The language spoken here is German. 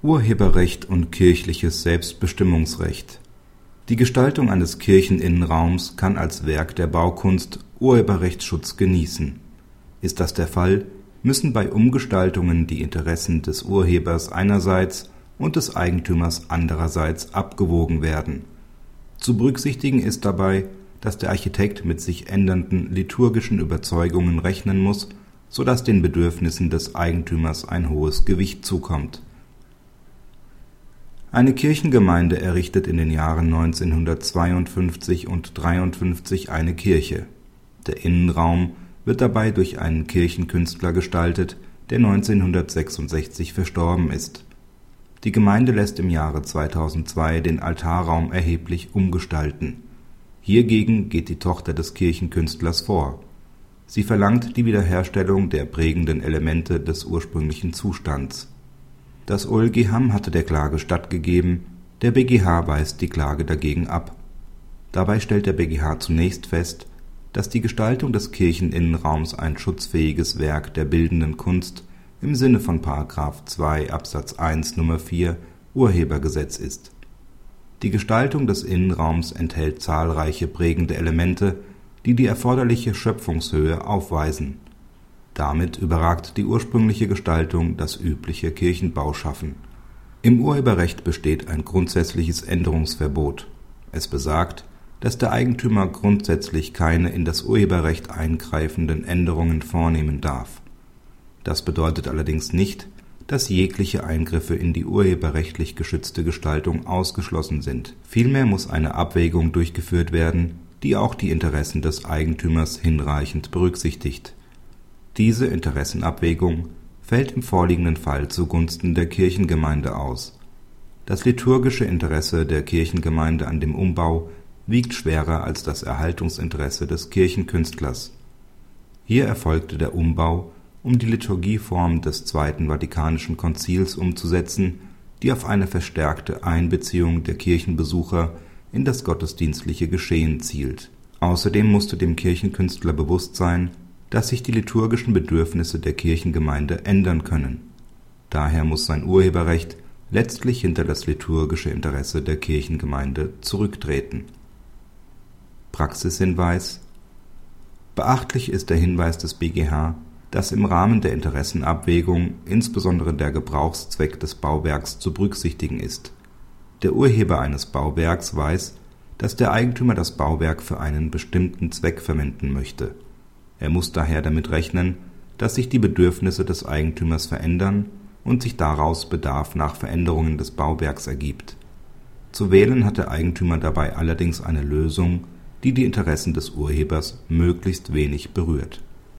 Urheberrecht und kirchliches Selbstbestimmungsrecht Die Gestaltung eines Kircheninnenraums kann als Werk der Baukunst Urheberrechtsschutz genießen. Ist das der Fall, müssen bei Umgestaltungen die Interessen des Urhebers einerseits und des Eigentümers andererseits abgewogen werden. Zu berücksichtigen ist dabei, dass der Architekt mit sich ändernden liturgischen Überzeugungen rechnen muss, so dass den Bedürfnissen des Eigentümers ein hohes Gewicht zukommt eine Kirchengemeinde errichtet in den Jahren 1952 und 53 eine Kirche. Der Innenraum wird dabei durch einen Kirchenkünstler gestaltet, der 1966 verstorben ist. Die Gemeinde lässt im Jahre 2002 den Altarraum erheblich umgestalten. Hiergegen geht die Tochter des Kirchenkünstlers vor. Sie verlangt die Wiederherstellung der prägenden Elemente des ursprünglichen Zustands das OLGH hatte der Klage stattgegeben, der BGH weist die Klage dagegen ab. Dabei stellt der BGH zunächst fest, dass die Gestaltung des Kircheninnenraums ein schutzfähiges Werk der bildenden Kunst im Sinne von § 2 Absatz 1 Nr. 4 Urhebergesetz ist. Die Gestaltung des Innenraums enthält zahlreiche prägende Elemente, die die erforderliche Schöpfungshöhe aufweisen damit überragt die ursprüngliche Gestaltung das übliche Kirchenbauschaffen. Im Urheberrecht besteht ein grundsätzliches Änderungsverbot. Es besagt, dass der Eigentümer grundsätzlich keine in das Urheberrecht eingreifenden Änderungen vornehmen darf. Das bedeutet allerdings nicht, dass jegliche Eingriffe in die urheberrechtlich geschützte Gestaltung ausgeschlossen sind. Vielmehr muss eine Abwägung durchgeführt werden, die auch die Interessen des Eigentümers hinreichend berücksichtigt diese Interessenabwägung fällt im vorliegenden Fall zugunsten der Kirchengemeinde aus. Das liturgische Interesse der Kirchengemeinde an dem Umbau wiegt schwerer als das Erhaltungsinteresse des Kirchenkünstlers. Hier erfolgte der Umbau, um die Liturgieform des Zweiten Vatikanischen Konzils umzusetzen, die auf eine verstärkte Einbeziehung der Kirchenbesucher in das gottesdienstliche Geschehen zielt. Außerdem musste dem Kirchenkünstler bewusst sein dass sich die liturgischen Bedürfnisse der Kirchengemeinde ändern können. Daher muss sein Urheberrecht letztlich hinter das liturgische Interesse der Kirchengemeinde zurücktreten. Praxishinweis Beachtlich ist der Hinweis des BGH, dass im Rahmen der Interessenabwägung insbesondere der Gebrauchszweck des Bauwerks zu berücksichtigen ist. Der Urheber eines Bauwerks weiß, dass der Eigentümer das Bauwerk für einen bestimmten Zweck verwenden möchte er muss daher damit rechnen, dass sich die Bedürfnisse des Eigentümers verändern und sich daraus Bedarf nach Veränderungen des Bauwerks ergibt. Zu wählen hat der Eigentümer dabei allerdings eine Lösung, die die Interessen des Urhebers möglichst wenig berührt